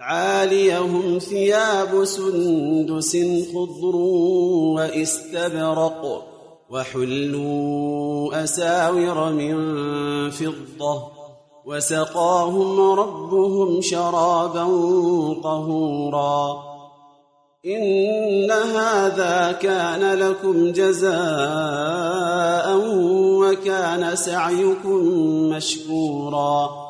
عاليهم ثياب سندس خضر واستبرق وحلوا أساور من فضة وسقاهم ربهم شرابا طهورا. إن هذا كان لكم جزاء وكان سعيكم مشكورا.